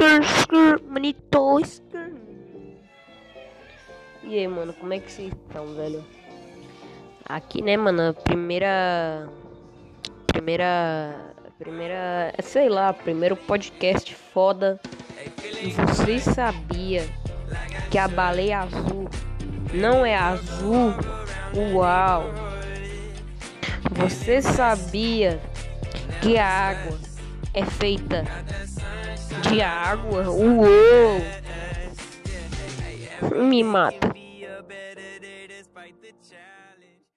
skr, skr, manito, skr. E aí, mano, como é que vocês estão, velho? Aqui, né, mano, a primeira. Primeira. Primeira. Sei lá, primeiro podcast foda. E vocês sabia que a baleia azul não é azul? Uau! Você sabia que a água é feita de água. Uou! Me mata.